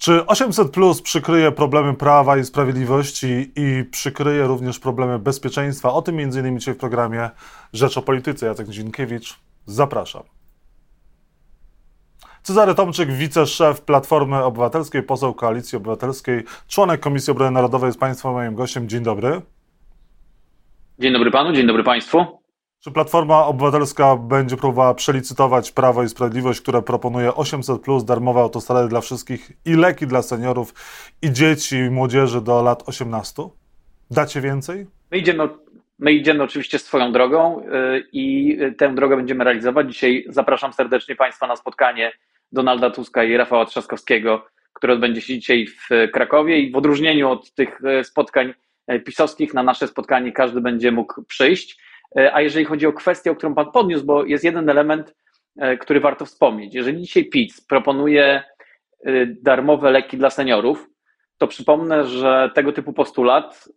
Czy 800 Plus przykryje problemy prawa i sprawiedliwości i przykryje również problemy bezpieczeństwa? O tym m.in. dzisiaj w programie Rzecz o Polityce. Jacek Dzienkiewicz, zapraszam. Cezary Tomczyk, wiceszef Platformy Obywatelskiej, poseł Koalicji Obywatelskiej, członek Komisji Obrony Narodowej jest Państwa moim gościem. Dzień dobry. Dzień dobry Panu, dzień dobry Państwu. Czy Platforma Obywatelska będzie próbowała przelicytować Prawo i Sprawiedliwość, które proponuje 800, plus, darmowe autostrady dla wszystkich i leki dla seniorów i dzieci i młodzieży do lat 18? Dacie więcej? My idziemy, my idziemy oczywiście swoją drogą y, i tę drogę będziemy realizować. Dzisiaj zapraszam serdecznie Państwa na spotkanie Donalda Tuska i Rafała Trzaskowskiego, które odbędzie się dzisiaj w Krakowie i w odróżnieniu od tych y, spotkań y, pisowskich na nasze spotkanie każdy będzie mógł przyjść. E, a jeżeli chodzi o kwestię, o którą Pan podniósł, bo jest jeden element, e, który warto wspomnieć. Jeżeli dzisiaj PiS proponuje e, darmowe leki dla seniorów, to przypomnę, że tego typu postulat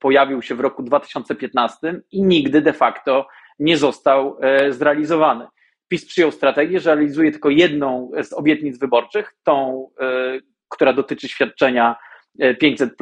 pojawił się w roku 2015 i nigdy de facto nie został zrealizowany. PiS przyjął strategię, że realizuje tylko jedną z obietnic wyborczych, tą, która dotyczy świadczenia 500,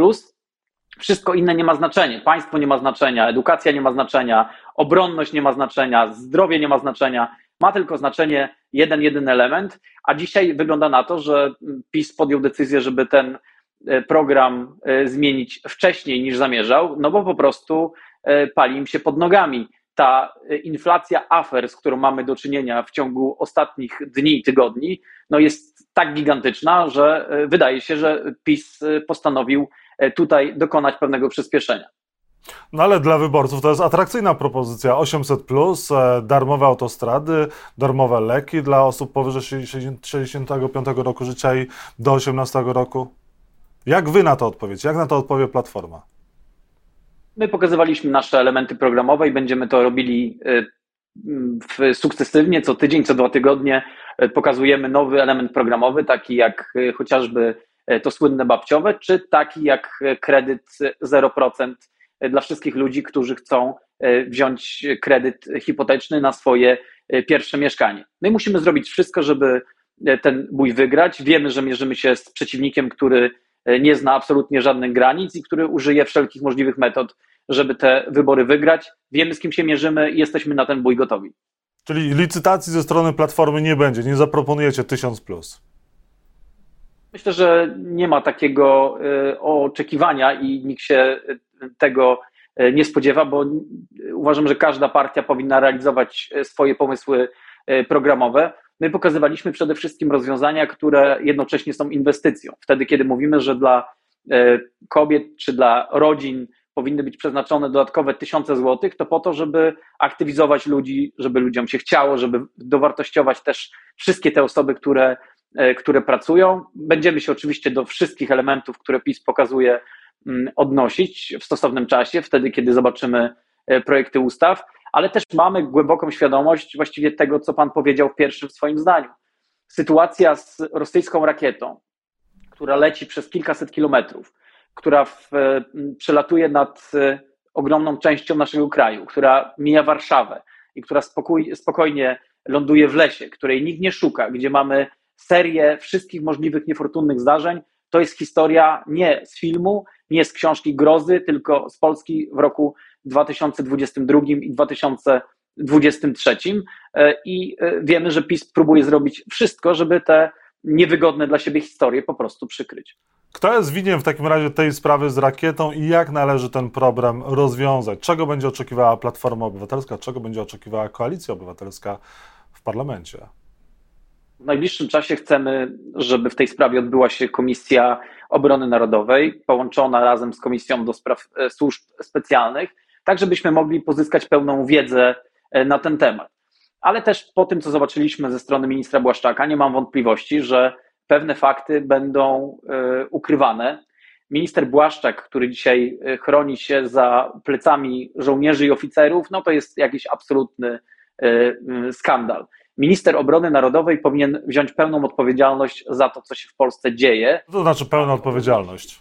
wszystko inne nie ma znaczenia. Państwo nie ma znaczenia, edukacja nie ma znaczenia, obronność nie ma znaczenia, zdrowie nie ma znaczenia. Ma tylko znaczenie jeden, jeden element, a dzisiaj wygląda na to, że PiS podjął decyzję, żeby ten e, program e, zmienić wcześniej niż zamierzał, no bo po prostu e, pali im się pod nogami. Ta inflacja afer, z którą mamy do czynienia w ciągu ostatnich dni i tygodni, no jest tak gigantyczna, że wydaje się, że PiS postanowił tutaj dokonać pewnego przyspieszenia. No ale dla wyborców to jest atrakcyjna propozycja. 800, plus, e, darmowe autostrady, darmowe leki dla osób powyżej 65 roku życia i do 18 roku. Jak wy na to odpowiecie? Jak na to odpowie Platforma? My pokazywaliśmy nasze elementy programowe i będziemy to robili e, sukcesywnie, co tydzień, co dwa tygodnie pokazujemy nowy element programowy, taki jak chociażby E, to słynne babciowe, czy taki jak kredyt 0% dla wszystkich ludzi, którzy chcą e, wziąć kredyt hipoteczny na swoje e, pierwsze mieszkanie. My musimy zrobić wszystko, żeby ten bój wygrać. Wiemy, że mierzymy się z przeciwnikiem, który nie zna absolutnie żadnych granic i który użyje wszelkich możliwych metod, żeby te wybory wygrać. Wiemy, z kim się mierzymy i jesteśmy na ten bój gotowi. Czyli licytacji ze strony Platformy nie będzie, nie zaproponujecie 1000 plus. Myślę, że nie ma takiego e, oczekiwania i nikt się tego e, nie spodziewa, bo uważam, że każda partia powinna realizować swoje pomysły programowe. My pokazywaliśmy przede wszystkim rozwiązania, które jednocześnie są inwestycją. Wtedy, kiedy mówimy, że dla kobiet czy dla rodzin powinny być przeznaczone dodatkowe tysiące złotych, to po to, żeby aktywizować ludzi, żeby ludziom się chciało, żeby dowartościować też wszystkie te osoby, które które pracują. Będziemy się oczywiście do wszystkich elementów, które PiS pokazuje, mm, odnosić w stosownym czasie, wtedy, kiedy zobaczymy e, projekty ustaw, ale też mamy głęboką świadomość właściwie tego, co Pan powiedział w pierwszym swoim zdaniu. Sytuacja z rosyjską rakietą, która leci przez kilkaset kilometrów, która w, przelatuje nad e, ogromną częścią naszego kraju, która mija Warszawę i która spokój, spokojnie ląduje w lesie, której nikt nie szuka, gdzie mamy serię wszystkich możliwych niefortunnych zdarzeń. To jest historia nie z filmu, nie z książki grozy, tylko z Polski w roku 2022 i 2023. E, I e, wiemy, że PiS próbuje zrobić wszystko, żeby te niewygodne dla siebie historie po prostu przykryć. Kto jest winien w takim razie tej sprawy z rakietą i jak należy ten problem rozwiązać? Czego będzie oczekiwała Platforma Obywatelska, czego będzie oczekiwała Koalicja Obywatelska w parlamencie? W najbliższym czasie chcemy, żeby w tej sprawie odbyła się Komisja Obrony Narodowej, połączona razem z Komisją do Spraw e, Służb Specjalnych, tak żebyśmy mogli pozyskać pełną wiedzę e, na ten temat. Ale też po tym, co zobaczyliśmy ze strony ministra Błaszczaka, nie mam wątpliwości, że pewne fakty będą e, ukrywane. Minister Błaszczak, który dzisiaj chroni się za plecami żołnierzy i oficerów, no to jest jakiś absolutny skandal minister obrony narodowej powinien wziąć pełną odpowiedzialność za to, co się w Polsce dzieje. To znaczy pełna odpowiedzialność?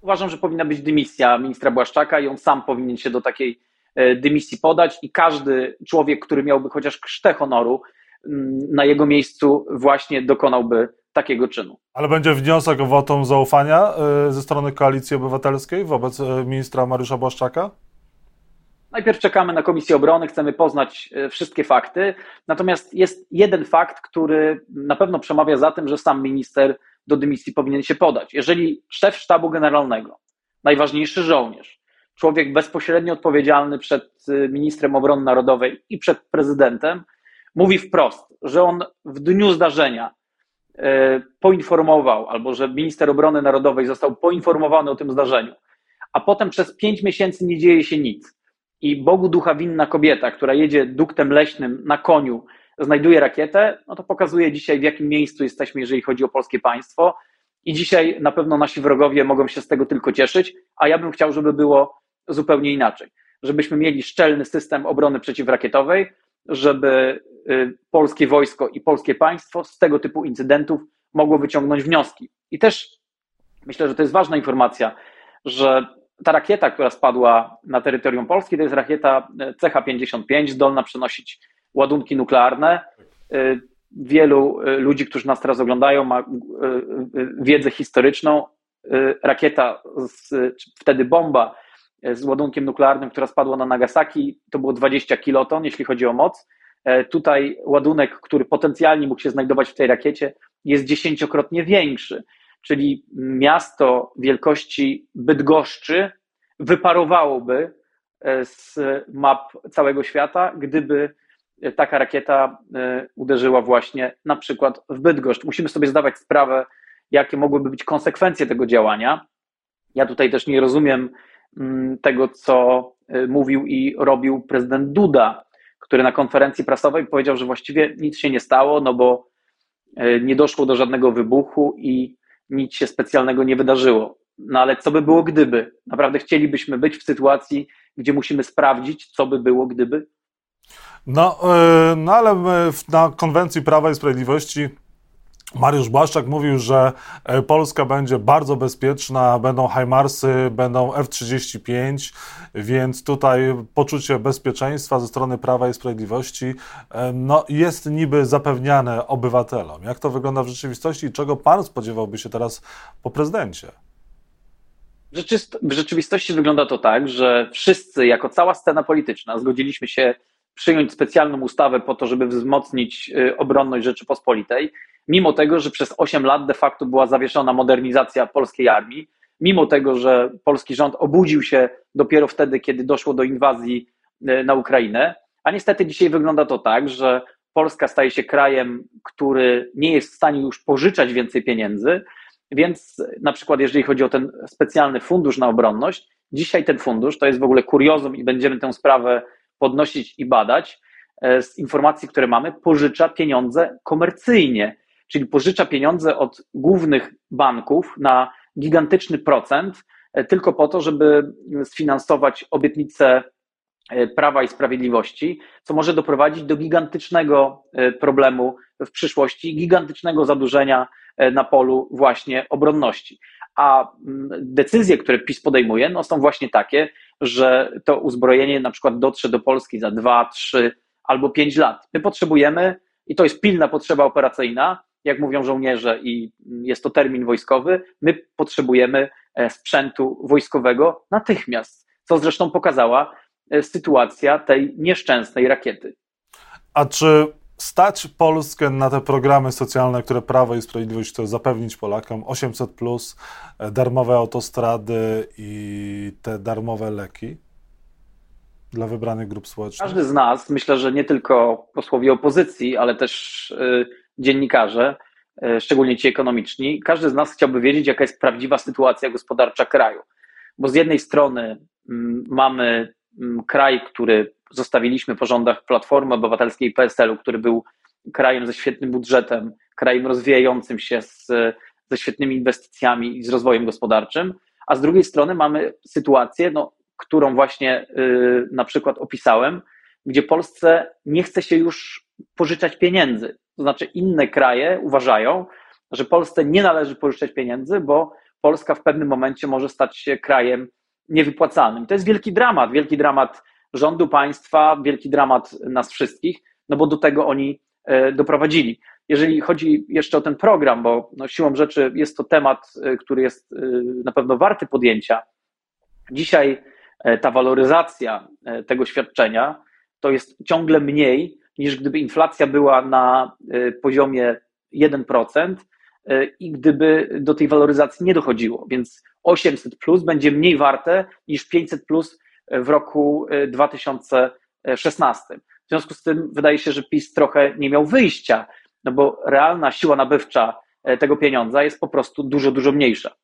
Uważam, że powinna być dymisja ministra Błaszczaka i on sam powinien się do takiej e, dymisji podać i każdy człowiek, który miałby chociaż krztę honoru, mm, na jego miejscu właśnie dokonałby takiego czynu. Ale będzie wniosek o wotum zaufania ze strony Koalicji Obywatelskiej wobec ministra Mariusza Błaszczaka? Najpierw czekamy na Komisję Obrony, chcemy poznać wszystkie fakty. Natomiast jest jeden fakt, który na pewno przemawia za tym, że sam minister do dymisji powinien się podać. Jeżeli szef sztabu generalnego, najważniejszy żołnierz, człowiek bezpośrednio odpowiedzialny przed y, ministrem obrony narodowej i przed prezydentem, mówi wprost, że on w dniu zdarzenia y, poinformował, albo że minister obrony narodowej został poinformowany o tym zdarzeniu, a potem przez pięć miesięcy nie dzieje się nic. I Bogu ducha winna kobieta, która jedzie duktem leśnym na koniu, znajduje rakietę, no to pokazuje dzisiaj, w jakim miejscu jesteśmy, jeżeli chodzi o polskie państwo. I dzisiaj na pewno nasi wrogowie mogą się z tego tylko cieszyć, a ja bym chciał, żeby było zupełnie inaczej. Żebyśmy mieli szczelny system obrony przeciwrakietowej, żeby y, polskie wojsko i polskie państwo z tego typu incydentów mogło wyciągnąć wnioski. I też myślę, że to jest ważna informacja, że ta rakieta, która spadła na terytorium Polski, to jest rakieta CH-55, zdolna przenosić ładunki nuklearne. Y, wielu y, ludzi, którzy nas teraz oglądają, ma wiedzę historyczną. Rakieta, z, wtedy bomba z ładunkiem nuklearnym, która spadła na Nagasaki, to było 20 kiloton, jeśli chodzi o moc. E, tutaj ładunek, który potencjalnie mógł się znajdować w tej rakiecie, jest dziesięciokrotnie większy. Czyli miasto wielkości Bydgoszczy wyparowałoby e, z map całego świata, gdyby taka rakieta e, uderzyła właśnie na przykład w Bydgoszcz. Musimy sobie zdawać sprawę, jakie mogłyby być konsekwencje tego działania. Ja tutaj też nie rozumiem mm, tego, co e, mówił i robił prezydent Duda, który na konferencji prasowej powiedział, że właściwie nic się nie stało, no bo nie doszło do żadnego wybuchu i nic się specjalnego nie wydarzyło. No ale co by było gdyby? Naprawdę chcielibyśmy być w sytuacji, gdzie musimy sprawdzić, co by było gdyby? No, e, no ale na konwencji Prawa i Sprawiedliwości Mariusz Błaszczak mówił, że e, Polska będzie bardzo bezpieczna, będą Hajmarsy, będą F-35, więc tutaj poczucie bezpieczeństwa ze strony Prawa i Sprawiedliwości e, no, jest niby zapewniane obywatelom. Jak to wygląda w rzeczywistości i czego pan spodziewałby się teraz po prezydencie? W rzeczywistości wygląda to tak, że wszyscy, jako cała scena polityczna, zgodziliśmy się przyjąć specjalną ustawę po to, żeby wzmocnić y, obronność Rzeczypospolitej, mimo tego, że przez 8 lat de facto była zawieszona modernizacja polskiej armii, mimo tego, że polski rząd obudził się dopiero wtedy, kiedy doszło do inwazji y, na Ukrainę. A niestety dzisiaj wygląda to tak, że Polska staje się krajem, który nie jest w stanie już pożyczać więcej pieniędzy, więc na przykład jeżeli chodzi o ten specjalny fundusz na obronność, dzisiaj ten fundusz to jest w ogóle kuriozum i będziemy tę sprawę podnosić i badać, e, z informacji, które mamy, pożycza pieniądze komercyjnie, czyli pożycza pieniądze od głównych banków na gigantyczny procent, e, tylko po to, żeby sfinansować obietnice e, Prawa i Sprawiedliwości, co może doprowadzić do gigantycznego problemu w przyszłości, gigantycznego zadłużenia na polu właśnie obronności. A mm, decyzje, które PiS podejmuje, no są właśnie takie, że to uzbrojenie na przykład dotrze do Polski za dwa, trzy albo pięć lat. My potrzebujemy, i to jest pilna potrzeba operacyjna, jak mówią żołnierze, i jest to termin wojskowy, my potrzebujemy e, sprzętu wojskowego natychmiast, co zresztą pokazała e, sytuacja tej nieszczęsnej rakiety. A czy stać Polskę na te programy socjalne, które Prawo i Sprawiedliwość chce zapewnić Polakom, 800, plus, e, darmowe autostrady i te darmowe leki dla wybranych grup społecznych? Każdy z nas, myślę, że nie tylko posłowie opozycji, ale też dziennikarze, y, szczególnie ci ekonomiczni, każdy z nas chciałby wiedzieć, jaka jest prawdziwa sytuacja gospodarcza kraju. Bo z jednej strony y, mamy kraj, który zostawiliśmy po rządach Platformy Obywatelskiej i PSL-u, który był krajem ze świetnym budżetem, krajem rozwijającym się z, ze świetnymi inwestycjami i z rozwojem gospodarczym, a z drugiej strony mamy sytuację, no, którą właśnie y, na przykład opisałem, gdzie Polsce nie chce się już pożyczać pieniędzy. To znaczy, inne kraje uważają, że Polsce nie należy pożyczać pieniędzy, bo Polska w pewnym momencie może stać się krajem niewypłacalnym. To jest wielki dramat, wielki dramat rządu państwa, wielki dramat nas wszystkich, no bo do tego oni doprowadzili. Jeżeli chodzi jeszcze o ten program, bo no, siłą rzeczy jest to temat, który jest na pewno warty podjęcia. Dzisiaj ta waloryzacja tego świadczenia to jest ciągle mniej niż gdyby inflacja była na poziomie 1% i gdyby do tej waloryzacji nie dochodziło. Więc 800 plus będzie mniej warte niż 500 plus w roku 2016. E, w związku z tym wydaje się, że PiS trochę nie miał wyjścia, no bo realna siła nabywcza tego pieniądza jest po prostu dużo, dużo mniejsza.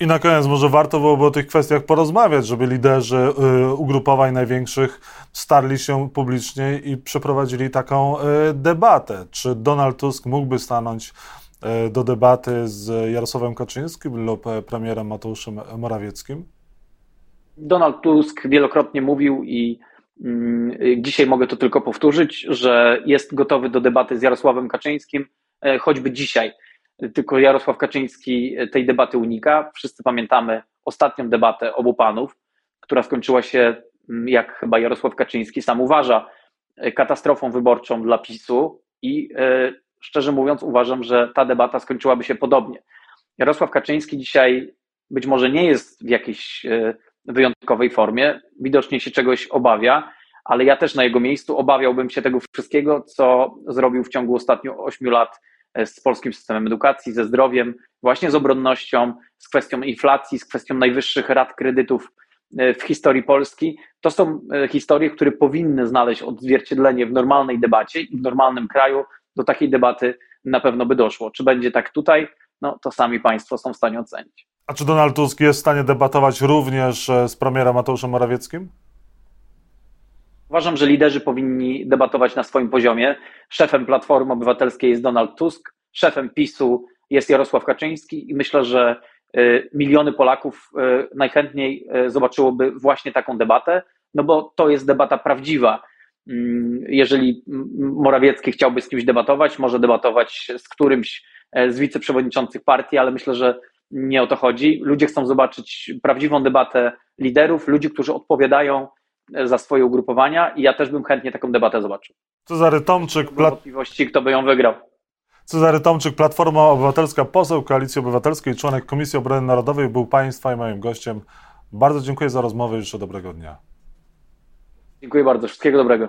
I na koniec może warto byłoby o tych kwestiach porozmawiać, żeby liderzy y, ugrupowań największych starli się publicznie i przeprowadzili taką y, debatę. Czy Donald Tusk mógłby stanąć y, do debaty z Jarosławem Kaczyńskim lub premierem Mateuszem Morawieckim? Donald Tusk wielokrotnie mówił i mm, dzisiaj mogę to tylko powtórzyć, że jest gotowy do debaty z Jarosławem Kaczyńskim, e, choćby dzisiaj. Tylko Jarosław Kaczyński tej debaty unika. Wszyscy pamiętamy ostatnią debatę obu panów, która skończyła się, mm, jak chyba Jarosław Kaczyński sam uważa, e, katastrofą wyborczą dla PiSu i e, szczerze mówiąc uważam, że ta debata skończyłaby się podobnie. Jarosław Kaczyński dzisiaj być może nie jest w jakiejś wyjątkowej formie, widocznie się czegoś obawia, ale ja też na jego miejscu obawiałbym się tego wszystkiego, co zrobił w ciągu ostatnich ośmiu lat e, z polskim systemem edukacji, ze zdrowiem, właśnie z obronnością, z kwestią inflacji, z kwestią najwyższych rat kredytów e, w historii Polski. To są e, historie, które powinny znaleźć odzwierciedlenie w normalnej debacie i w normalnym kraju. Do takiej debaty na pewno by doszło. Czy będzie tak tutaj? No to sami Państwo są w stanie ocenić. A czy Donald Tusk jest w stanie debatować również e, z premierem Mateuszem Morawieckim? Uważam, że liderzy powinni debatować na swoim poziomie. Szefem Platformy Obywatelskiej jest Donald Tusk, szefem PiSu jest Jarosław Kaczyński i myślę, że e, miliony Polaków e, najchętniej zobaczyłoby właśnie taką debatę, no bo to jest debata prawdziwa. Mm, jeżeli Morawiecki chciałby z kimś debatować, może debatować z którymś z wiceprzewodniczących partii, ale myślę, że nie o to chodzi. Ludzie chcą zobaczyć prawdziwą debatę liderów, ludzi, którzy odpowiadają za swoje ugrupowania i ja też bym chętnie taką debatę zobaczył. Cezary Tomczyk. Plat... Wątpliwości, kto by ją wygrał. Cezary Tomczyk, Platforma Obywatelska, poseł Koalicji Obywatelskiej, członek Komisji Obrony Narodowej, był Państwa i moim gościem. Bardzo dziękuję za rozmowę i życzę dobrego dnia. Dziękuję bardzo. Wszystkiego dobrego.